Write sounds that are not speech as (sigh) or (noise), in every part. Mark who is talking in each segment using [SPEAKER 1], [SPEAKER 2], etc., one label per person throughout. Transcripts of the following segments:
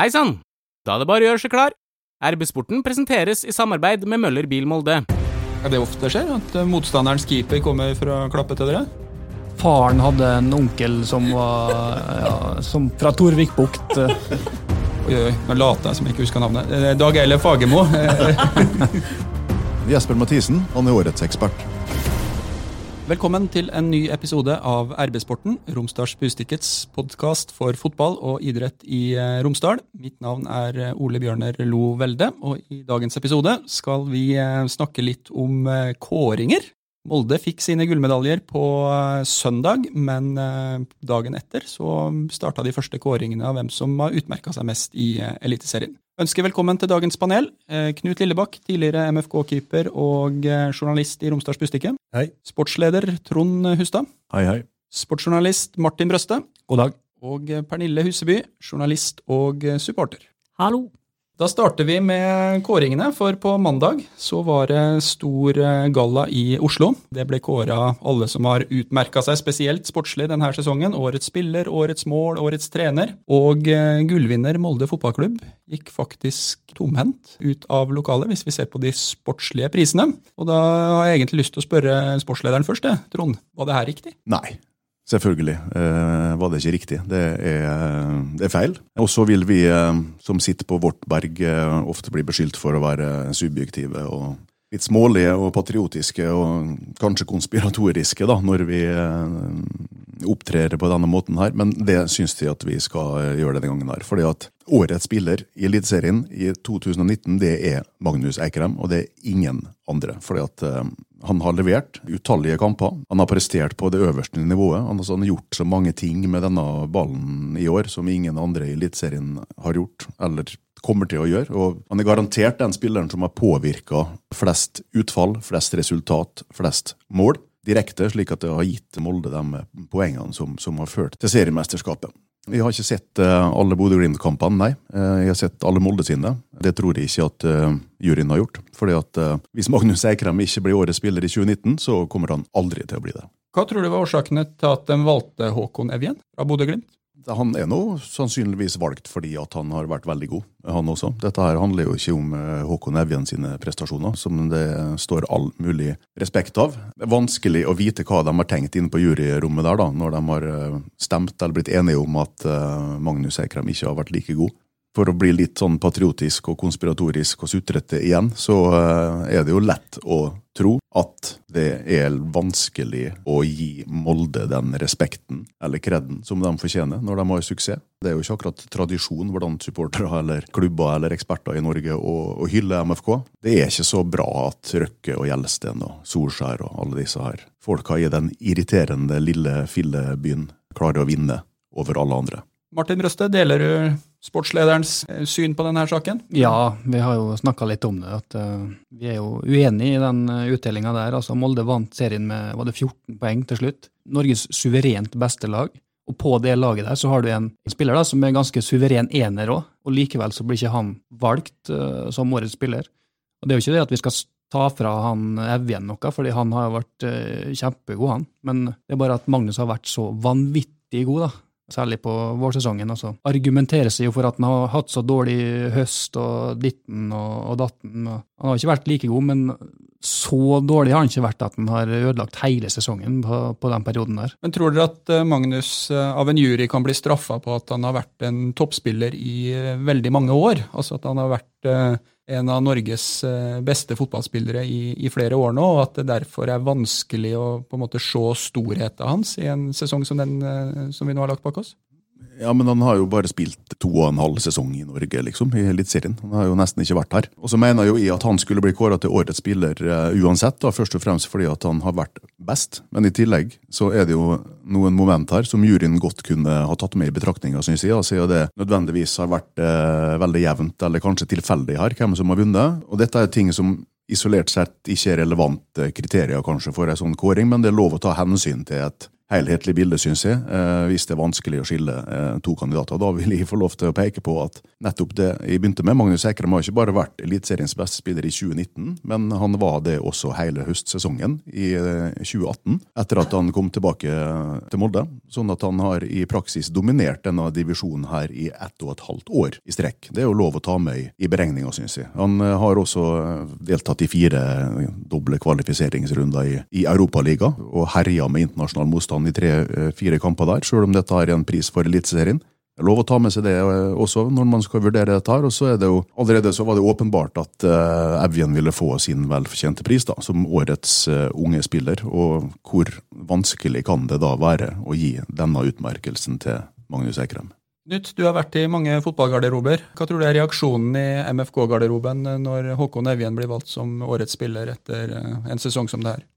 [SPEAKER 1] Hei sann! Da er det bare å gjøre seg klar. RB-sporten presenteres i samarbeid med Møller Bil Molde.
[SPEAKER 2] Er det ofte skjer? At eh, motstanderens keeper kommer for å klappe til dere?
[SPEAKER 3] Faren hadde en onkel som var ja, som fra Torvik bukt. (laughs)
[SPEAKER 2] Oi, oi, nå later jeg som jeg ikke husker navnet. Eh, Dag Eilef Fagermo. (laughs)
[SPEAKER 4] Jesper Mathisen, han er årets ekspert.
[SPEAKER 2] Velkommen til en ny episode av RB-sporten, Romsdals Bustikkets podkast for fotball og idrett i eh, Romsdal. Mitt navn er eh, Ole Bjørner Lo Velde, og i dagens episode skal vi eh, snakke litt om kåringer. Molde fikk sine gullmedaljer på søndag, men dagen etter så starta de første kåringene av hvem som har utmerka seg mest i Eliteserien. Ønsker velkommen til dagens panel. Eh, Knut Lillebakk, tidligere MFK-keeper og eh, journalist i Romsdals Bustikke.
[SPEAKER 4] Hei.
[SPEAKER 2] Sportsleder Trond Hustad.
[SPEAKER 4] Hei, hei.
[SPEAKER 2] Sportsjournalist Martin Brøste.
[SPEAKER 3] God dag.
[SPEAKER 2] Og eh, Pernille Huseby, journalist og supporter.
[SPEAKER 1] Hallo.
[SPEAKER 2] Da starter vi med kåringene, for på mandag så var det stor eh, galla i Oslo. Det ble kåra alle som har utmerka seg spesielt sportslig denne sesongen. Årets spiller, årets mål, årets trener. Og eh, gullvinner Molde fotballklubb gikk faktisk tomhendt ut av lokalet, hvis vi ser på de sportslige prisene. Og da har jeg egentlig lyst til å spørre sportslederen først. Trond. Var det her riktig?
[SPEAKER 4] Nei, selvfølgelig eh, var det ikke riktig. Det er, det er feil. Og så vil vi eh, som sitter på vårt berg, eh, ofte bli beskyldt for å være subjektive og litt smålige og patriotiske og kanskje konspiratoriske da, når vi eh, opptrer på denne måten her. Men det syns de at vi skal eh, gjøre denne gangen her. Fordi at årets spiller i Eliteserien i 2019, det er Magnus Eikrem, og det er ingen andre. Fordi at eh, han har levert utallige kamper. Han har prestert på det øverste nivået. Han har sånn gjort så mange ting med denne ballen i år som ingen andre i Eliteserien har gjort, eller kommer til å gjøre. Og han er garantert den spilleren som har påvirka flest utfall, flest resultat, flest mål direkte, slik at det har gitt Molde de poengene som, som har ført til seriemesterskapet. Jeg har ikke sett eh, alle Bodø-Glimt-kampene, nei. Eh, jeg har sett alle Molde sine. Det tror jeg ikke at eh, juryen har gjort. Fordi at hvis Magnus Eikrem ikke blir årets spiller i 2019, så kommer han aldri til å bli det.
[SPEAKER 2] Hva tror du var årsakene til at de valgte Håkon Evjen fra Bodø-Glimt?
[SPEAKER 4] Han er nå sannsynligvis valgt fordi at han har vært veldig god, han også. Dette her handler jo ikke om eh, Håkon Evjen sine prestasjoner, som det står all mulig respekt av. Det er vanskelig å vite hva de har tenkt inne på juryrommet der, da, når de har eh, stemt eller blitt enige om at eh, Magnus Eikrem ikke har vært like god. For å bli litt sånn patriotisk og konspiratorisk og sutrete igjen, så er det jo lett å tro at det er vanskelig å gi Molde den respekten eller kreden som de fortjener når de har suksess. Det er jo ikke akkurat tradisjon hvordan supportere eller klubber eller eksperter i Norge å, å hylle MFK. Det er ikke så bra at Røkke og Gjelsten og Solskjær og alle disse her folka i den irriterende lille fillebyen klarer å vinne over alle andre.
[SPEAKER 2] Martin Røste, deler du sportslederens eh, syn på denne saken?
[SPEAKER 3] Ja, vi har jo snakka litt om det. at uh, Vi er jo uenige i den uh, utdelinga der. altså Molde vant serien med var det 14 poeng til slutt. Norges suverent beste lag. Og på det laget der så har du en spiller da, som er ganske suveren ener òg, og likevel så blir ikke han valgt uh, som årets spiller. Og Det er jo ikke det at vi skal ta fra han Evjen noe, fordi han har jo vært uh, kjempegod, han. Men det er bare at Magnus har vært så vanvittig god, da særlig på vårsesongen. Altså. Argumenterer seg jo for at han har hatt så dårlig høst og ditten og, og datten. Og han har ikke vært like god, men så dårlig har han ikke vært at han har ødelagt hele sesongen på, på den perioden der.
[SPEAKER 2] Men tror dere at eh, Magnus eh, av en jury kan bli straffa på at han har vært en toppspiller i eh, veldig mange år? Altså at han har vært en av Norges beste fotballspillere i, i, flere år nå, og at det derfor er vanskelig å på en måte se storheten hans i en sesong som den som vi nå har lagt bak oss?
[SPEAKER 4] Ja, men han har jo bare spilt to og en halv sesong i Norge, liksom, i Eliteserien. Han har jo nesten ikke vært her. Og så mener jo jeg at han skulle bli kåra til årets spiller uh, uansett, da, først og fremst fordi at han har vært best. Men i tillegg så er det jo noen moment her som juryen godt kunne ha tatt med i betraktninga, siden det nødvendigvis har vært eh, veldig jevnt, eller kanskje tilfeldig her, hvem som har vunnet. Og dette er ting som isolert sett ikke er relevante kriterier kanskje for en sånn kåring, men det er lov å ta hensyn til et helhetlig bilde, syns jeg, eh, hvis det er vanskelig å skille eh, to kandidater. Da vil jeg få lov til å peke på at nettopp det jeg begynte med, Magnus Ekrem har ikke bare vært Eliteseriens beste spiller i 2019, men han var det også hele høstsesongen i 2018, etter at han kom tilbake til Molde. Sånn at han har i praksis dominert denne divisjonen her i ett og et halvt år i strekk. Det er jo lov å ta med i beregninga, syns jeg. Han har også deltatt i fire doble kvalifiseringsrunder i Europaliga og herja med internasjonal motstand han i tre-fire eh, kamper der, sjøl om dette har en pris for Eliteserien. Det er lov å ta med seg det eh, også når man skal vurdere dette. her, og så er det jo Allerede så var det åpenbart at uh, Evjen ville få sin velfortjente pris da, som årets unge spiller. Og hvor vanskelig kan det da være å gi denne utmerkelsen til Magnus Ekrem?
[SPEAKER 2] Nytt, du har vært i mange fotballgarderober. Hva tror du er reaksjonen i MFK-garderoben når Håkon Evjen blir valgt som årets spiller etter en sesong som det her?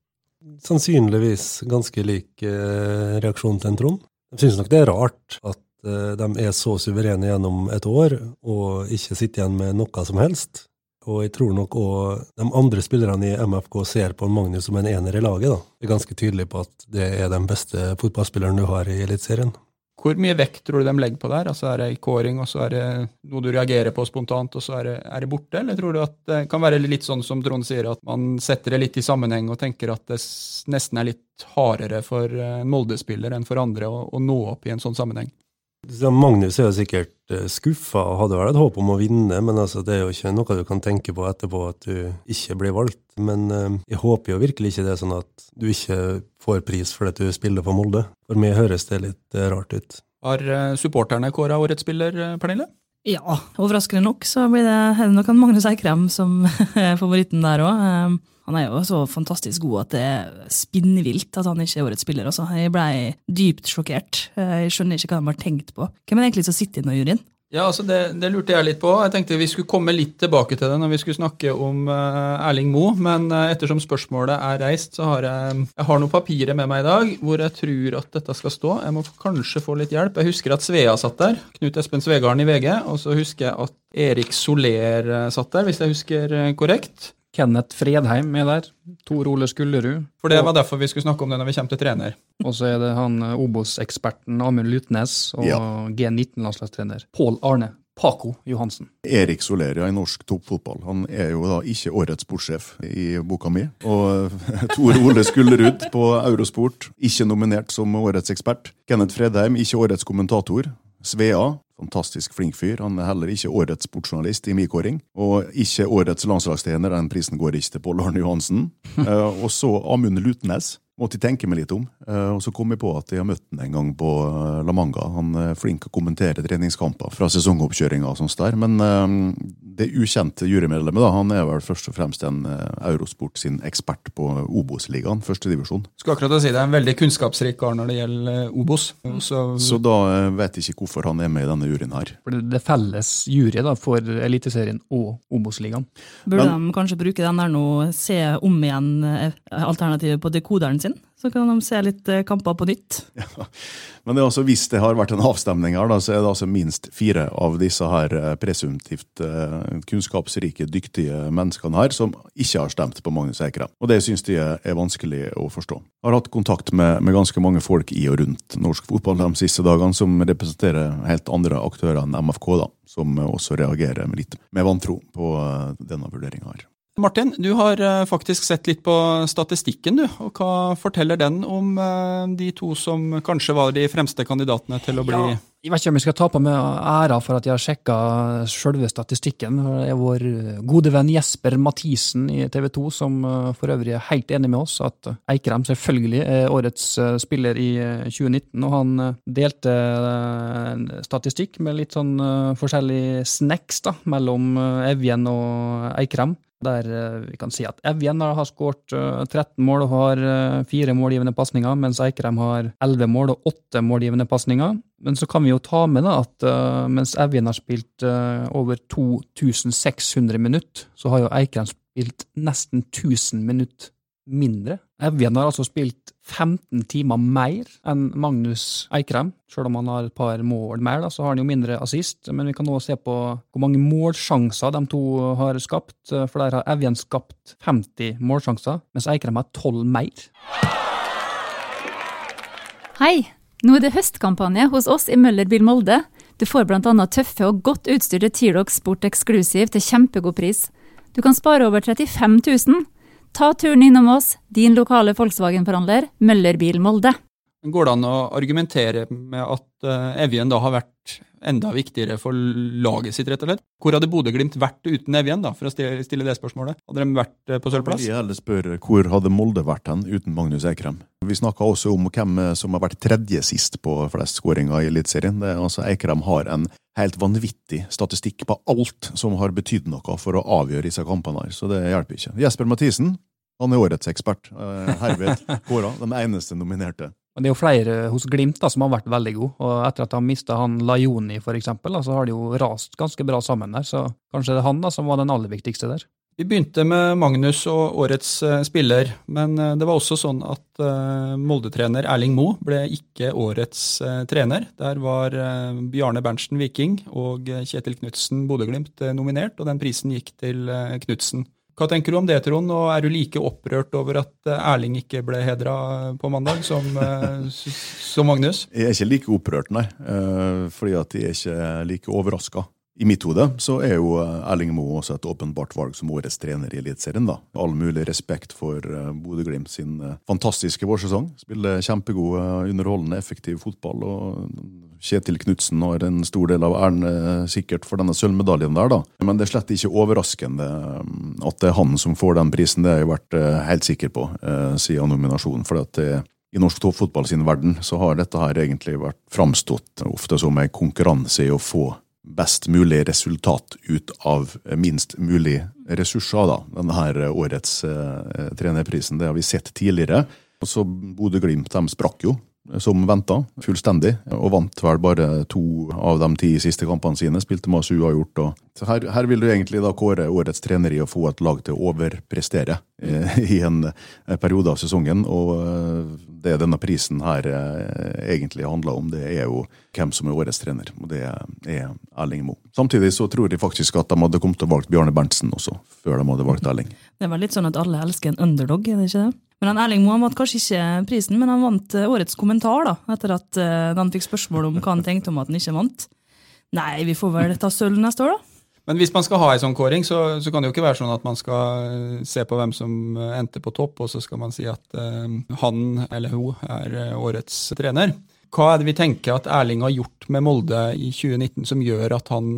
[SPEAKER 5] Sannsynligvis ganske lik eh, reaksjon til en Trond. De synes nok det er rart at eh, de er så suverene gjennom et år og ikke sitter igjen med noe som helst. Og jeg tror nok òg de andre spillerne i MFK ser på Magnus som en ener i laget. da. Er ganske tydelig på at det er den beste fotballspilleren du har i Eliteserien.
[SPEAKER 2] Hvor mye vekt tror du de legger på der? Altså Er det kåring, og så er det noe du reagerer på spontant, og så er det, er det, borte? Eller tror du at det kan være litt sånn som Trond sier, at man setter det litt i sammenheng og tenker at det nesten er litt hardere for en Molde-spiller enn for andre å, å, nå opp i en sånn sammenheng?
[SPEAKER 5] Magnus er jo sikkert eh, skuffa og hadde vel et håp om å vinne, men altså, det er jo ikke noe du kan tenke på etterpå at du ikke blir valgt. Men eh, jeg håper jo virkelig ikke det er sånn at du ikke får pris fordi du spiller for Molde. For meg høres det litt eh, rart ut.
[SPEAKER 2] Har supporterne kåra årets spiller, Pernille?
[SPEAKER 6] Ja, overraskende nok så blir det, er det nok Magnus Eikrem som (laughs) er favoritten der òg. Han er jo så fantastisk god at det er spinnvilt at han ikke er årets spiller. Også. Jeg blei dypt sjokkert. Jeg skjønner ikke hva de har tenkt på. Hvem er det egentlig som sitter i juryen?
[SPEAKER 2] Ja, altså det, det, lurte jeg litt på. Jeg tenkte vi skulle komme litt tilbake til det når vi skulle snakke om uh, Erling Moe, men uh, ettersom spørsmålet er reist, så har jeg, jeg har noen papirer med meg i dag hvor jeg tror at dette skal stå. Jeg må kanskje få litt hjelp. Jeg husker at Svea satt der. Knut Espen Svegarden i VG. Og så husker jeg at Erik Soler uh, satt der, hvis jeg husker korrekt.
[SPEAKER 3] Kenneth Fredheim er der. Tor Ole Skullerud.
[SPEAKER 2] For det var derfor vi skulle snakke om det når vi kommer til trener. (laughs)
[SPEAKER 3] Og så er det han eh, Obos-eksperten Amund Lutnes og ja. G19-landslagstrener Pål Arne Paco Johansen.
[SPEAKER 4] Erik Soleria i norsk toppfotball. Han er jo da ikke årets sportssjef i boka mi. Og (laughs) Tor Ole Skullerud på Eurosport, ikke nominert som årets ekspert. Kenneth Fredheim, ikke årets kommentator. Svea, fantastisk flink fyr. Han er heller ikke årets sportsjournalist i min kåring. Og ikke årets landslagstrener, den prisen går ikke til Pål Arne Johansen. uh, (laughs) og så Amund Lutnes måtte jeg tenke meg litt om. Eh, og så kom jeg på at jeg har møtt han en gang på eh, La Manga. Han er flink til å kommentere treningskamper fra sesongoppkjøringa og sånt der. Men eh, det ukjente jurymedlemmet, da, han er vel først og fremst en Eurosport sin ekspert på Obos-ligaen, førstedivisjon.
[SPEAKER 2] Skulle akkurat si det er en veldig kunnskapsrik kar når det gjelder Obos.
[SPEAKER 4] Så, så da vet jeg ikke hvorfor han er med i denne juryen her.
[SPEAKER 3] For det er felles jury da, for Eliteserien og Obos-ligaen.
[SPEAKER 6] Burde Men, de kanskje bruke den der nå, se om igjen alternativet på dekoderen sin? Så kan de se litt eh, kamper på nytt. (laughs) Ja.
[SPEAKER 4] Men det altså, hvis det har vært en avstemning her, da, så er det altså minst fire av disse her eh, presumptivt uh, kunnskapsrike, dyktige menneskene her som ikke har stemt på Magnus Eikrem. Og det syns de er vanskelig å forstå. Jeg har hatt kontakt med, med, ganske mange folk i og rundt norsk fotball de siste dagene som representerer helt andre aktører enn MFK, da, som også reagerer med litt med vantro på denne vurderinga her.
[SPEAKER 2] Martin, du har eh, faktisk sett litt på statistikken, du. Og hva forteller den om eh, de to som kanskje var de fremste kandidatene til å bli ja.
[SPEAKER 3] Jeg vet ikke om jeg skal ta på meg æra for at jeg har sjekka sjølve statistikken. Det er vår gode venn Jesper Mathisen i TV 2 som eh, for øvrig er helt enig med oss at Eikrem selvfølgelig er årets spiller i 2019. Og han delte statistikk med litt sånn forskjellig snacks da, mellom Evjen og Eikrem. Der eh, vi kan si at Evjen har skåret 13 eh, mål og har eh, fire målgivende pasninger, mens Eikrem har 11 mål og åtte målgivende pasninger. Men så kan vi jo ta med da at mens Evjen har spilt over 2600 minutter, så har jo Eikrem spilt nesten 1000 minutter mindre. Evjen har altså spilt 15 timer mer enn Magnus Eikrem. Selv om han har et par mål mer, da, så har han jo mindre assist. Men vi kan nå se på hvor mange målsjanser de to har skapt. For der har Evjen skapt 50 målsjanser, mens Eikrem har 12 mer.
[SPEAKER 7] Hei! Nå er det høstkampanje hos oss i Møllerbil Molde. Du får bl.a. tøffe og godt utstyrte T-Rock Sport Exclusive til kjempegod pris. Du kan spare over 35 000. Ta turen innom oss, din lokale Volkswagen-forhandler, Møllerbil Molde.
[SPEAKER 2] Går det an å argumentere med at uh, Evjen da har vært enda viktigere for laget sitt, rett og slett? Hvor hadde Bodø-Glimt vært uten Evjen, da, for å stille det spørsmålet? Hadde de vært uh, på sølvplass?
[SPEAKER 4] Jeg heller spør hvor hadde Molde vært hen uten Magnus Eikrem? Vi snakka også om hvem som har vært tredje sist på flest skåringer i Eliteserien. Altså, Eikrem har en helt vanvittig statistikk på alt som har betydd noe for å avgjøre disse kampene her, så det hjelper ikke. Jesper Mathisen, han er årets ekspert. Eh, herved kåra, den eneste nominerte.
[SPEAKER 3] Men det er jo flere hos Glimt da, som har vært veldig gode. Og etter at han mista han Lajoni, eksempel, så har de jo rast ganske bra sammen der. Så kanskje det er han da, som var den aller viktigste der.
[SPEAKER 2] Vi begynte med Magnus og årets uh, spiller, men uh, det var også sånn at uh, Molde-trener Erling Moe ble ikke årets trener. Der var Bjarne Berntsen Viking og Kjetil Knutsen Bodø-Glimt nominert, og den prisen gikk til Knutsen. Hva tenker du om det, Trond, og er du like opprørt over at eh, Erling ikke ble hedra på mandag som, eh, som, Magnus?
[SPEAKER 4] Jeg er ikke like opprørt, nei. Eh, fordi at jeg er ikke like overraska. I mitt hode så er jo Erling Moe også et åpenbart valg som årets trener i Eliteserien. All mulig respekt for Bodø-Glimt sin fantastiske vårsesong. Spiller kjempegod, underholdende, effektiv fotball. og Kjetil Knutsen har en stor del av æren eh, sikkert for denne sølvmedaljen der, da. Men det er slett ikke overraskende mm, at det er han som får den prisen. Det har jeg vært eh, helt sikker på eh, siden nominasjonen. for at det i norsk toppfotball sin verden så har dette her egentlig vært framstått ofte som en konkurranse i å få best mulig resultat ut av minst mulig ressurser. da. Denne her årets eh, trenerprisen. Det har vi sett tidligere. Og så Bodø-Glimt de sprakk jo som venta, fullstendig, og vant vel bare to av de ti siste kampene sine. Spilte masse uavgjort. Og... Her, her, vil du egentlig da kåre årets trener i å få et lag til å overprestere eh, (laughs) i en, en, periode av sesongen. Og eh, det denne prisen her eh, egentlig handler om, det er jo hvem som er årets trener. Og det er Erling Moe. Samtidig så tror de faktisk at de hadde kommet til å valgt Bjarne Berntsen også, før de hadde valgt Erling.
[SPEAKER 6] Det var litt sånn at alle elsker en underdog, er det ikke det? Men han Erling Moe vant kanskje ikke prisen, men han vant eh, årets kommentar da, etter at uh, han fikk spørsmål om hva han tenkte om at han ikke vant. Nei, vi får vel ta sølv neste år, da.
[SPEAKER 2] Men hvis man skal ha en sånn kåring, så, så, kan det jo ikke være sånn at man skal eh, se på hvem som endte på topp, og så skal man si at uh, han eller hun er årets trener. Hva er det vi tenker at Erling har gjort med Molde i 2019 som gjør at han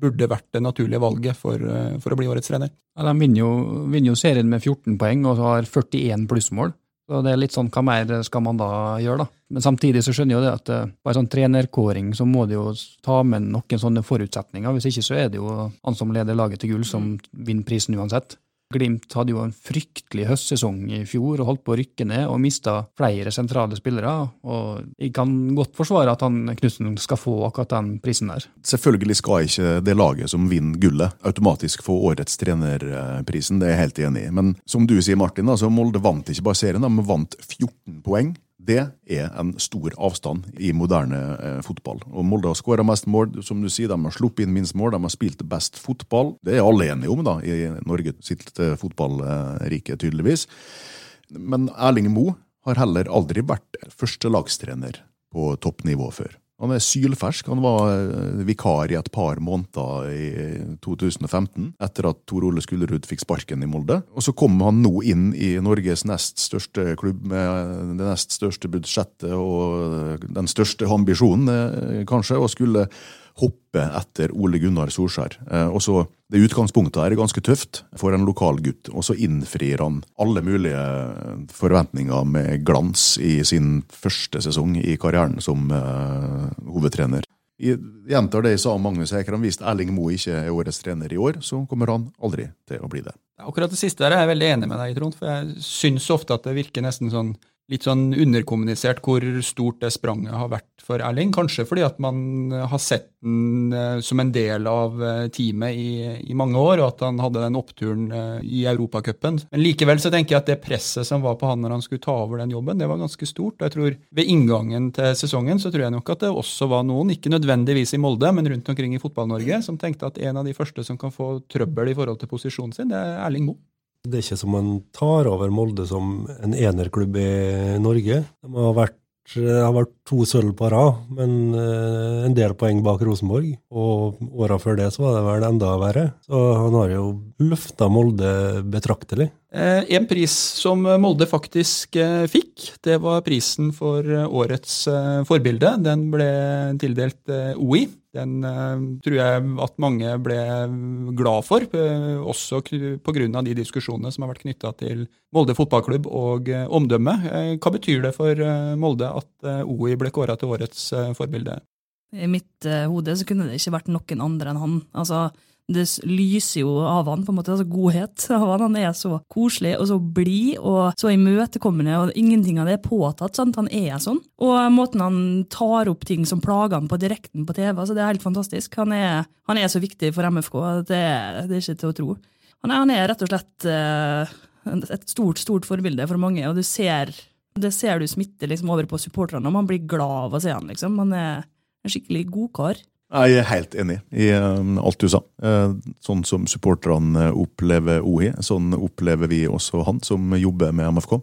[SPEAKER 2] burde vært det naturlige valget for, eh, for å bli årets trener?
[SPEAKER 3] Ja, de vinner jo, vinner jo, serien med 14 poeng og har 41 plussmål. Så det er litt sånn, Hva mer skal man da gjøre, da? Men samtidig så skjønner jeg jo det at eh, på en sånn trenerkåring så må det jo ta med noen sånne forutsetninger. Hvis ikke så er det jo han som leder laget til gull, som vinner prisen uansett. Glimt hadde jo en fryktelig høstsesong i fjor og holdt på å rykke ned og mista flere sentrale spillere. og Jeg kan godt forsvare at han Knutsen skal få akkurat den prisen der.
[SPEAKER 4] Selvfølgelig skal ikke det laget som vinner gullet, automatisk få årets trenerprisen, det er jeg helt enig i. Men som du sier, Martin, altså Molde vant ikke bare serien, de vant 14 poeng. Det er en stor avstand i moderne eh, fotball. Og Molde har skåra mest mål. Som du sier, De har sluppet inn minst mål, de har spilt best fotball. Det er alle enige om da, i Norge sitt eh, fotballrike, tydeligvis. Men Erling Moe har heller aldri vært førstelagstrener på toppnivå før. Han er sylfersk. Han var eh, vikar i et par måneder i 2015, etter at Tor Ole Skullerud fikk sparken i Molde. Og så kom han nå inn i Norges nest største klubb med det nest største budsjettet og den største ambisjonen, eh, kanskje, og skulle hoppe etter Ole Gunnar Solskjær. Eh, og så Det utgangspunktet er ganske tøft for en lokal gutt, og så innfrir han alle mulige forventninger med glans i sin første sesong i karrieren som uh, hovedtrener. Jeg gjentar det jeg sa om Magnus Ekran. Hvis Erling Moe ikke er årets trener i år, så kommer han aldri til å bli det.
[SPEAKER 2] Akkurat det siste der er jeg veldig enig med deg, Trond. For jeg syns ofte at det virker nesten sånn litt sånn underkommunisert hvor stort det spranget har vært for Erling. Kanskje fordi at man har sett den eh, som en del av eh, teamet i, i mange år, og at han hadde den oppturen eh, i Europacupen. Men likevel så tenker jeg at det presset som var på han når han skulle ta over den jobben, det var ganske stort. Og jeg tror ved inngangen til sesongen så tror jeg nok at det også var noen, ikke nødvendigvis i Molde, men rundt omkring i Fotball-Norge, som tenkte at en av de første som kan få trøbbel i forhold til posisjonen sin, det er Erling Moe.
[SPEAKER 5] Det er ikke som man tar over Molde som en enerklubb i Norge. De har vært har vært to sølv på rad, men eh, en del poeng bak Rosenborg. Og åra før det så var det vel enda verre. Så han har jo løfta Molde betraktelig.
[SPEAKER 2] Eh, en pris som Molde faktisk eh, fikk, det var prisen for eh, årets eh, forbilde. Den ble tildelt eh, OI. Den eh, tror jeg at mange ble glad for, eh, også pga. de diskusjonene som har vært knytta til Molde fotballklubb og eh, omdømme. Hva betyr det for Molde at OI ble kåra til årets forbilde?
[SPEAKER 6] I mitt hode så kunne det ikke vært noen andre enn han. Altså, det lyser jo av han, på en måte, altså godhet (laughs) av han. Han er så koselig og så blid og så imøtekommende, og ingenting av det er påtatt. sant? Han er sånn. Og måten han tar opp ting som plager han på direkten på TV, altså det er helt fantastisk. Han er, han er så viktig for MFK det, det er ikke til å tro. Han er, han er rett og slett eh, et stort, stort forbilde for mange, og du ser det ser du smitte liksom over på supporterne, man blir glad av å se han. liksom. Han er en skikkelig godkar.
[SPEAKER 4] Jeg er helt enig i eh, alt du sa. Eh, sånn som supporterne opplever OI, sånn opplever vi også han som jobber med MFK.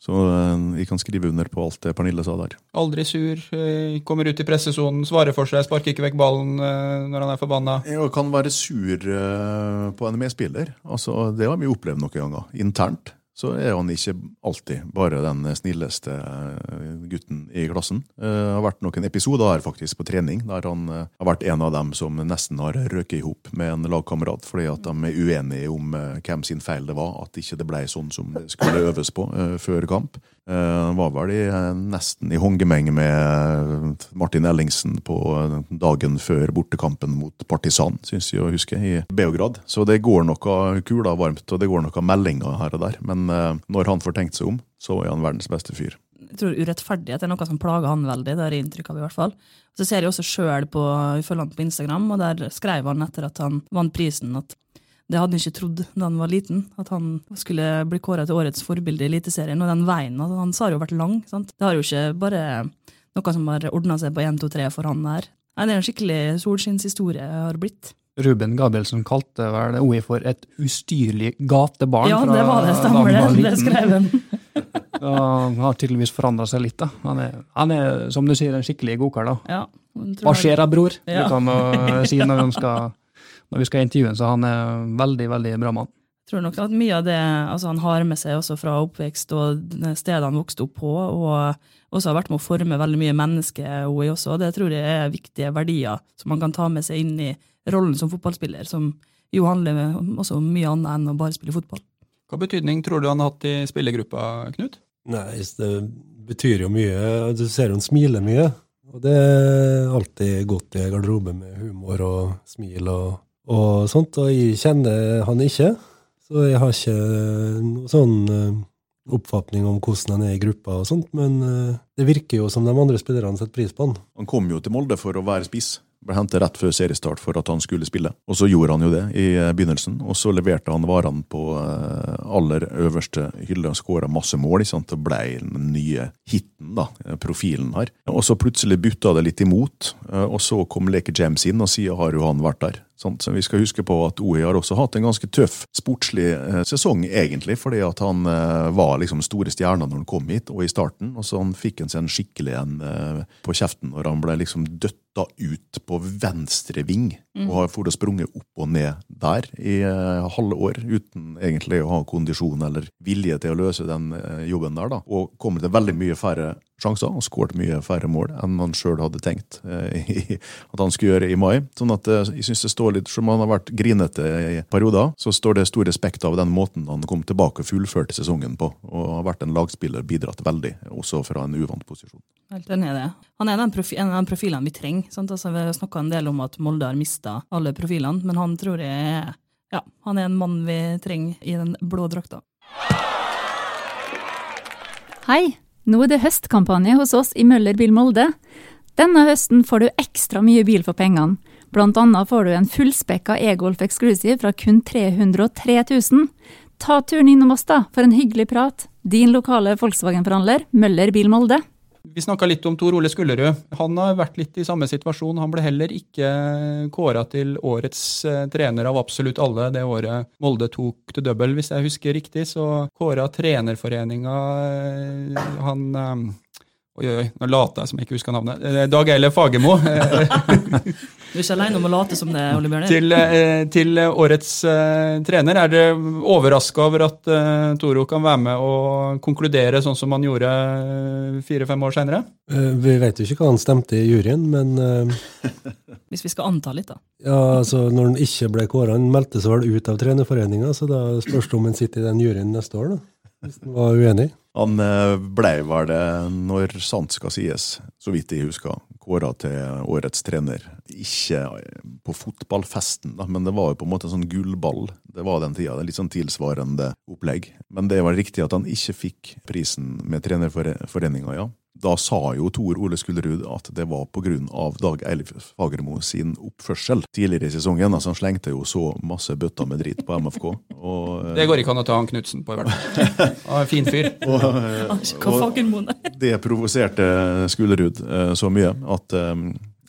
[SPEAKER 4] Så eh, vi kan skrive under på alt det Pernille sa der.
[SPEAKER 2] Aldri sur, eh, kommer ut i pressesonen, svarer for seg, sparker ikke vekk ballen når han er forbanna.
[SPEAKER 4] Jeg kan være sur på en medspiller. Altså, det har vi opplevd noen ganger. Internt så er han ikke alltid bare den snilleste eh, gutten i klassen. Eh, Det har vært noen episoder her faktisk på trening der han eh, har vært en av dem som nesten har røket i hop med en lagkamerat fordi at de er uenige om eh, hvem sin feil det var, at ikke det ble sånn som det skulle øves på eh, før kamp. Eh, Han var vel i, eh, nesten i håndgemeng med eh, Martin Ellingsen på dagen før bortekampen mot Partisan, syns jeg å huske, i Beograd. Så det går noe kula varmt, og det går noe meldinger her og der. Men når han får tenkt seg om, så er han verdens beste fyr.
[SPEAKER 6] Jeg tror urettferdighet er noe som plager han veldig. Det har jeg inntrykk av i hvert fall. Så ser jeg også sjøl på han på Instagram, og der skrev han etter at han vant prisen at det hadde han ikke trodd da han var liten, at han skulle bli kåra til årets forbilde i Eliteserien. Og den veien hans han sa jo vært lang. sant? Det har jo ikke bare noe som har ordna seg på 1, 2, 3 for han der. Nei, Det er en skikkelig solskinnshistorie har blitt.
[SPEAKER 3] Ruben Gabrielsen kalte vel OI for et ustyrlig gatebarn.
[SPEAKER 6] Ja, det var det. Stemmer det. Det skrev han. (laughs)
[SPEAKER 3] Han har tydeligvis forandra seg litt. da. Han er, han er, som du sier, en skikkelig godkar. da.
[SPEAKER 6] Ja,
[SPEAKER 3] Hva
[SPEAKER 6] han-
[SPEAKER 3] skjer da, bror?
[SPEAKER 6] Ja.
[SPEAKER 3] Uten å si når, de skal, når vi skal intervjue ham, så han er en veldig, veldig bra mann.
[SPEAKER 6] tror nok at mye av det altså han har med seg også fra oppvekst og stedet han vokste opp på, og også har vært med å forme veldig mye menneske-OI også. Det tror jeg er viktige verdier som man kan ta med seg inn i rollen som fotballspiller, som jo handler også om mye annet enn å bare spille fotball.
[SPEAKER 2] Hva betydning tror du han har hatt i spillergruppa, Knut?
[SPEAKER 5] Nei, det betyr jo mye. Du ser hun smiler mye. Og det er alltid godt i garderoben garderobe med humor og smil og, og sånt. Og jeg kjenner han ikke, så jeg har ikke noen sånn eh, oppfatning om hvordan han er i gruppa og sånt, men eh, det virker jo som de andre spillerne setter pris på han.
[SPEAKER 4] Han kom jo til Molde for å være spiss. Ble hentet rett før seriestart for at han skulle spille. Og så gjorde han jo det i eh, begynnelsen, og så leverte han varene på eh, aller øverste hylle og skåra masse mål. Ikke sant? Det ble den nye hiten, da, eh, profilen her. Og så plutselig bytta det litt imot, eh, og så kom Leke James inn, og siden har jo han vært der. Sant? Så vi skal huske på at OI har også hatt en ganske tøff sportslig eh, sesong, egentlig, fordi at han eh, var liksom store stjerner når han kom hit, og i starten. Og så han fikk han seg en skikkelig en eh, på kjeften når han ble liksom døtta ut på venstre ving, og har fått sprunget opp og ned der i halve år, uten egentlig å ha kondisjon eller vilje til å løse den jobben der, da. Og kommer til veldig mye færre sjanser og skåret mye færre mål enn han sjøl hadde tenkt eh, (laughs) at han skulle gjøre i mai. Sånn at eh, jeg synes det står litt, Som han har vært grinete i perioder, så står det stor respekt av den måten han kom tilbake og fullførte sesongen på. Og har vært en lagspiller, bidratt veldig, også fra en uvant posisjon.
[SPEAKER 6] Helt enig i det. Han er den profi en av de profilene vi trenger. Sant? Altså, vi har snakka en del om at Molde har mista alle profilene, men han tror jeg er, ja, han er en mann vi trenger i den blå drakta.
[SPEAKER 7] Hei, nå er det høstkampanje hos oss i Møller Bil Molde. Denne høsten får du ekstra mye bil for pengene. Blant annet får du en fullspekka e-Golf Exclusive fra kun 303 000. Ta turen innom oss da, for en hyggelig prat. Din lokale Volkswagen-forhandler, Møller Bil Molde.
[SPEAKER 2] Vi snakka litt om Tor Ole Skullerud. Han har vært litt i samme situasjon. Han ble heller ikke kåra til årets eh, trener av absolutt alle det året Molde tok til double. Hvis jeg husker riktig, så kåra trenerforeninga eh, han eh, Oi, oi, nå later jeg som jeg ikke husker navnet. Eh, Dag Eile Fagermo. (laughs) eh,
[SPEAKER 6] Du er ikke alene om å late som det, Ole Bjørner.
[SPEAKER 2] til, eh, til årets eh, trener. Er dere overraska over at eh, Toro kan være med og konkludere sånn som han gjorde fire-fem år senere?
[SPEAKER 5] Eh, Vi vet jo ikke hva han stemte i juryen, men eh, (laughs)
[SPEAKER 6] Hvis vi skal anta litt, da.
[SPEAKER 5] ja, altså, når han ikke ble kåra Han meldte seg vel ut av trenerforeninga, så da spørs det om han sitter i den juryen neste år, da. Hvis han var uenig.
[SPEAKER 4] Han ble, blei vel det, når sant skal sies, så vidt jeg husker, kåra til årets trener. Ikke eh, på fotballfesten, da, men det var jo på en måte en sånn gullball. Det var den tida. det Litt sånn tilsvarende opplegg. Men det var riktig at han ikke fikk prisen med trenerforeninga, ja. Da sa jo Tor Ole Skullerud at det var pga. Dag Eilif Fagermo sin oppførsel tidligere i sesongen. altså Han slengte jo så masse bøtter med drit på MFK. Og, eh,
[SPEAKER 2] Det går ikke an å ta han Knutsen på, i hvert fall. Han er en fin fyr. (laughs)
[SPEAKER 4] og, og-. Det provoserte Skullerud eh, så mye at eh,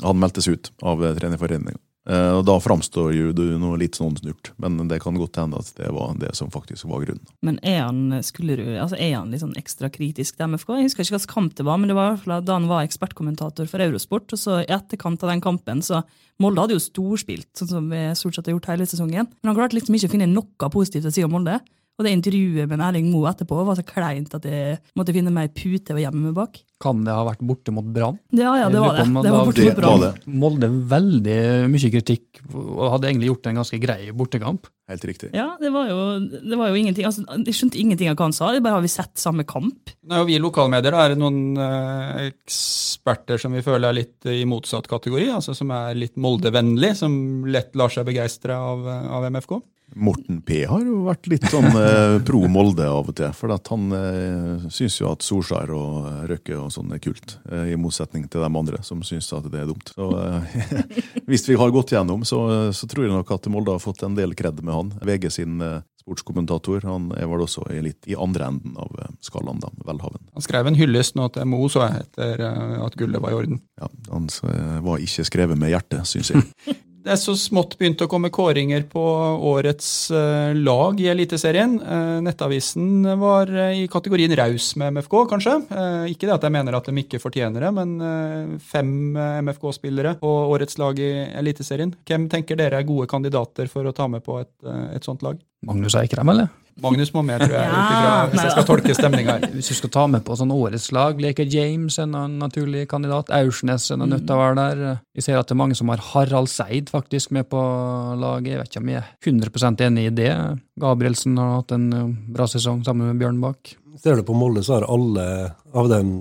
[SPEAKER 4] han meldte seg ut av trenerforeninga. Eh, og Da framstår jo du noe litt sånn snurt, men det kan godt hende at det var det som faktisk var grunnen.
[SPEAKER 6] Men er han, Skullerud, altså er han litt sånn ekstra kritisk til MFK? Jeg husker ikke hvilken kamp det var, men det var da han var ekspertkommentator for Eurosport. og så I etterkant av den kampen så Molde hadde jo storspilt, sånn som vi stort sett har gjort hele sesongen. Men han klarte liksom ikke å finne noe positivt å si om Molde. Og det intervjuet med Erling Moe etterpå var så kleint at jeg måtte finne meg pute og gjemme meg bak.
[SPEAKER 3] Kan det ha vært borte mot Brann?
[SPEAKER 6] Ja, ja, det var det. Det var borte mot Brann.
[SPEAKER 4] var det.
[SPEAKER 3] Molde veldig mye kritikk, og hadde egentlig gjort en ganske grei bortekamp.
[SPEAKER 4] Helt riktig.
[SPEAKER 6] Ja, det var jo, det var jo ingenting. Altså, jeg skjønte ingenting av hva han sa. Det bare har vi sett samme kamp.
[SPEAKER 2] Nei, og Vi i lokalmedier, da er det noen eh, eksperter som vi føler er litt i motsatt kategori, altså som er litt Molde-vennlig, som lett lar seg begeistre av, eh, av MFK.
[SPEAKER 4] Morten P har jo vært litt sånn (laughs) eh, pro Molde av og til. For at han eh, syns jo at Solskjær og Røkke og sånn er kult. Eh, I motsetning til de andre som syns at det er dumt. Så eh, (laughs) Hvis vi har gått gjennom, så, så tror jeg nok at Molde har fått en del kred med han. VG sin eh, sportskommentator han er vel også i litt i andre enden av eh, skalaen, da. Velhaven.
[SPEAKER 2] Han skrev en hyllest nå til Mo, så jeg, etter eh, at gullet var i orden.
[SPEAKER 4] Ja, han var ikke skrevet med hjertet, syns jeg. (laughs)
[SPEAKER 2] Det er så smått begynt å komme kåringer på årets eh, lag i Eliteserien. Eh, Nettavisen var eh, i kategorien raus med MFK, kanskje. Ikke det at jeg mener at de ikke fortjener det, men fem MFK-spillere på årets lag i Eliteserien. Hvem tenker dere er gode kandidater for å ta med på et, et sånt lag?
[SPEAKER 3] Magnus Eikrem, eller?
[SPEAKER 2] Magnus må med, tror jeg,
[SPEAKER 6] Ja,
[SPEAKER 2] hvis jeg skal tolke stemninga (laughs) her.
[SPEAKER 3] Hvis du skal ta med på sånn årets lag, leker James en en naturlig kandidat. Aursnes er nødt til å være der. Vi ser at det er mange som har Harald Seid faktisk med på laget. Jeg vet ikke om jeg er 100% enig i det. Gabrielsen har hatt en eh, bra sesong sammen med Bjørn Bak.
[SPEAKER 5] Ser du på Molde, så har alle av den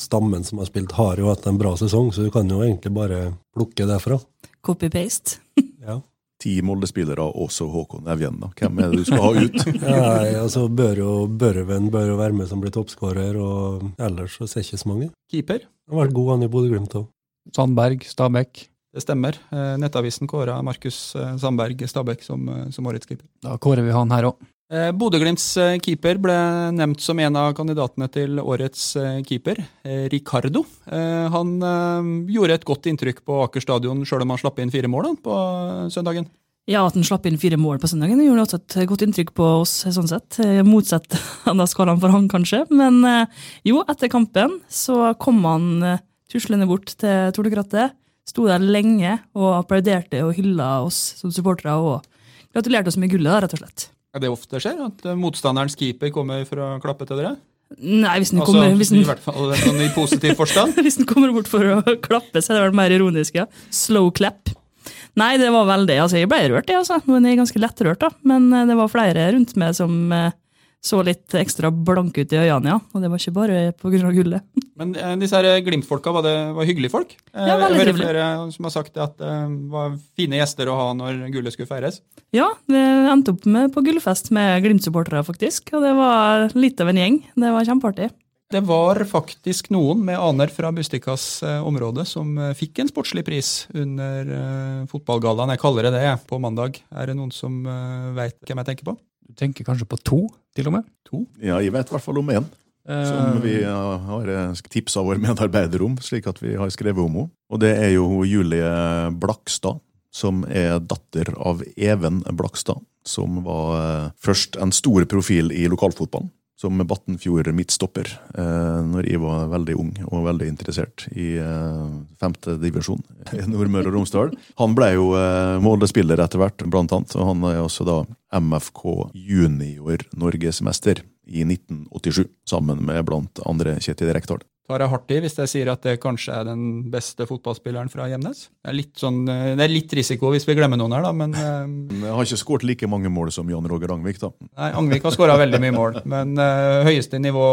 [SPEAKER 5] stammen som har spilt, har jo hatt en bra sesong, så du kan jo egentlig bare plukke derfra.
[SPEAKER 6] Copy-paste.
[SPEAKER 5] Ja.
[SPEAKER 4] Ti Molde-spillere, også Håkon Evjen. da. Hvem er det du skal ha ut? (laughs)
[SPEAKER 5] Nei, altså bør jo Børven bør jo være med som blir toppskårer, og ellers så ser jeg ikke så mange.
[SPEAKER 2] Keeper.
[SPEAKER 5] Han har vært god, han i Bodø-Glimt òg.
[SPEAKER 3] Sandberg, Stabæk.
[SPEAKER 2] Det stemmer. Eh, Nettavisen kåra Markus eh, Sandberg Stabæk som, eh, som årets keeper.
[SPEAKER 3] Da kårer vi han her òg.
[SPEAKER 2] Eh, Bodø-Glimts eh, keeper ble nevnt som en av kandidatene til årets eh, keeper, eh, Ricardo. Han gjorde et godt inntrykk på Aker stadion, sjøl om han slapp inn fire mål på søndagen.
[SPEAKER 6] Ja, at han slapp inn fire mål på søndagen, gjorde også et godt inntrykk på oss. sånn sett. Motsatt (laughs) av skalaen for han, kanskje. Men jo, etter kampen så kom han tuslende bort til Tornekrattet. Sto der lenge og applauderte og hylla oss som supportere. Og gratulerte oss med gullet, rett og slett.
[SPEAKER 2] Er det ofte skjer? At eh, motstanderens keeper kommer for å klappe til dere?
[SPEAKER 6] Nei, hvis den
[SPEAKER 2] Altså,
[SPEAKER 6] kommer, hvis
[SPEAKER 2] I hvert fall sånn i positiv (laughs) forstand?
[SPEAKER 6] hvis den kommer bort for å klappe, så er det vel mer ironisk, ja. Slow clap. Nei, det var veldig Altså, jeg ble rørt, jeg, altså. Nå er jeg ganske lettrørt, da. Men eh, det var flere rundt meg som eh, så litt ekstra blanke ut i øynene, ja. Og det var ikke bare av gullet. (laughs)
[SPEAKER 2] Men eh, disse her Glimt-folka, var det var hyggelige folk? Eh,
[SPEAKER 6] Ja, veldig
[SPEAKER 2] hører
[SPEAKER 6] trivelig.
[SPEAKER 2] flere som har sagt at det var fine gjester å ha når gullet skulle feires.
[SPEAKER 6] Ja, vi endte opp med på gullfest med Glimt-supportere, faktisk. Og det var litt av en gjeng. Det var kjempeartig.
[SPEAKER 2] Det var faktisk noen med aner fra Bustikas eh, område som eh, fikk en sportslig pris under eh, fotballgallaen. Jeg kaller det det, på mandag. Er det noen som eh, veit hvem jeg tenker på?
[SPEAKER 3] Du tenker kanskje på to, til og med?
[SPEAKER 2] To?
[SPEAKER 4] Ja, jeg vet i hvert fall om én. Som vi eh, har tipsa vår medarbeider om, slik at vi har skrevet om henne. Og det er jo Julie Blakstad, som er datter av Even Blakstad. Som var eh, først en stor profil i lokalfotballen. Som Battenfjord midtstopper eh, når jeg var veldig ung og veldig interessert i eh, femte divisjon i Nordmøre og Romsdal. Han ble jo eh, Molde-spiller etter hvert, blant annet, og han er også da MFK junior norgesmester i 1987, sammen med blant andre Kjetil Rekdal.
[SPEAKER 2] Tar jeg hardt i hvis jeg sier at det kanskje er den beste fotballspilleren fra Hjemnes. Det er litt, sånn, eh, det er litt risiko hvis vi glemmer noen her, da, men eh,
[SPEAKER 4] Jeg har ikke skåret like mange mål som Jan Roger Angvik, da.
[SPEAKER 2] Nei, Angvik har skåra veldig mye mål. Men uh, høyeste nivå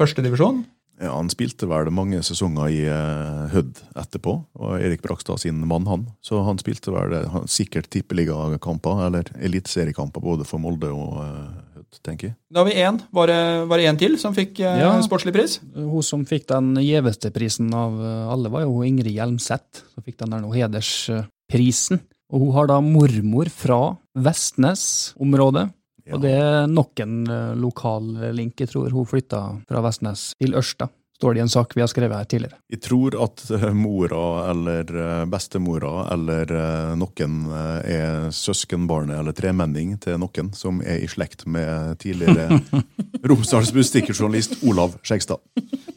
[SPEAKER 2] førstedivisjon?
[SPEAKER 4] Ja, han spilte vel mange sesonger i uh, Hødd etterpå, og Erik Brakstad sin mann, han. Så han spilte vel han, sikkert tippeligakamper, eller eliteseriekamper, både for Molde og uh, Hødd, tenker jeg.
[SPEAKER 2] Da har vi én. Var det, var det én til som fikk uh,
[SPEAKER 3] Ja.
[SPEAKER 2] sportslig pris?
[SPEAKER 3] Hun som fikk den gjeveste prisen av eh, alle, var jo Ingrid Hjelmseth. Som fikk den der nå hedersprisen. Og hun har da mormor fra Vestnes-området.
[SPEAKER 4] Ja.
[SPEAKER 3] Og det er nok en eh, lokal link. Jeg tror hun flytta fra Vestnes til Ørsta. Står det i en sak vi har skrevet her tidligere.
[SPEAKER 4] Jeg tror at eh, mora eller eh, bestemora eller eh, noen er søskenbarnet eller tremenning til noen som er i slekt med tidligere (laughs) Romsdals Budstikkerjournalist Olav Skjegstad.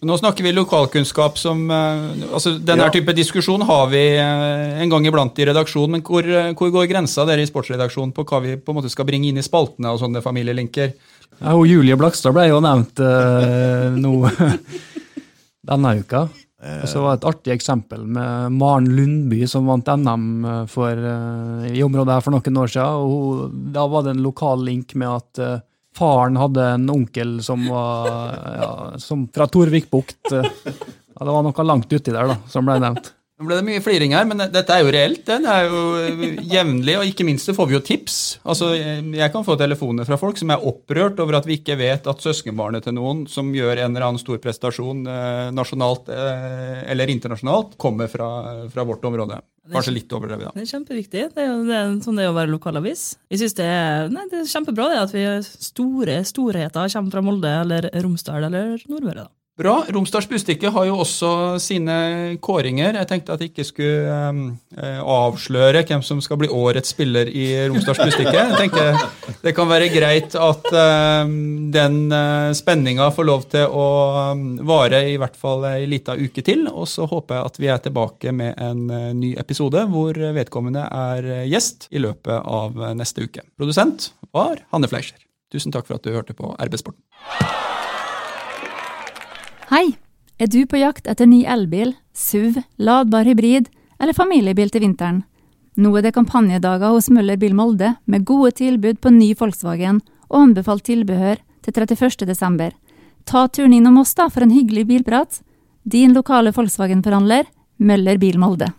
[SPEAKER 2] Nå snakker vi lokalkunnskap som altså Denne
[SPEAKER 4] Ja.
[SPEAKER 2] type diskusjon har vi en gang iblant i redaksjonen, men hvor, hvor går grensa dere i sportsredaksjonen på hva vi på en måte skal bringe inn i spaltene og sånne familielinker?
[SPEAKER 3] Ja, og Julie Blakstad ble jo nevnt eh, nå (laughs) denne uka. Og så var det et artig eksempel med Maren Lundby, som vant NM for, eh, i området her for noen år siden. Og hun, da var det en lokal link med at eh, faren hadde en onkel som var (laughs) ja, som fra Torvik-bukt. eh, ja, det var noe langt uti der da, som ble nevnt.
[SPEAKER 2] Nå ble det mye fliring her, men dette er jo reelt. Det er jo eh, jevnlig, og ikke minst så får vi jo tips. Altså, Jeg jeg kan få telefoner fra folk som er opprørt over at vi ikke vet at søskenbarnet til noen som gjør en eller annen stor prestasjon eh, nasjonalt eh, eller internasjonalt, kommer fra, fra vårt område. Kanskje litt overdrevet, da.
[SPEAKER 6] Det er kjempeviktig. Det er jo det, sånn det er å være lokalavis. Jeg synes det er, nei, det er kjempebra det at vi store storheter kommer fra Molde eller Romsdal eller Nordmøre. da.
[SPEAKER 2] Bra. Romsdals Budstikke har jo også sine kåringer. Jeg tenkte at jeg ikke skulle um, avsløre hvem som skal bli årets spiller i Romsdals Budstikke. Jeg tenker det kan være greit at um, den uh, spenninga får lov til å um, vare i hvert fall ei lita uke til. Og så håper jeg at vi er tilbake med en uh, ny episode hvor vedkommende er gjest i løpet av neste uke. Produsent var Hanne Fleischer. Tusen takk for at du hørte på RB-sporten.
[SPEAKER 7] Hei! Er du på jakt etter ny elbil, SUV, ladbar hybrid eller familiebil til vinteren? Nå er det kampanjedager hos Møller Bil Molde med gode tilbud på ny Volkswagen og anbefalt tilbehør til 31. desember. Ta turen innom oss da for en hyggelig bilprat. Din lokale Volkswagen-forhandler, Møller Bil Molde.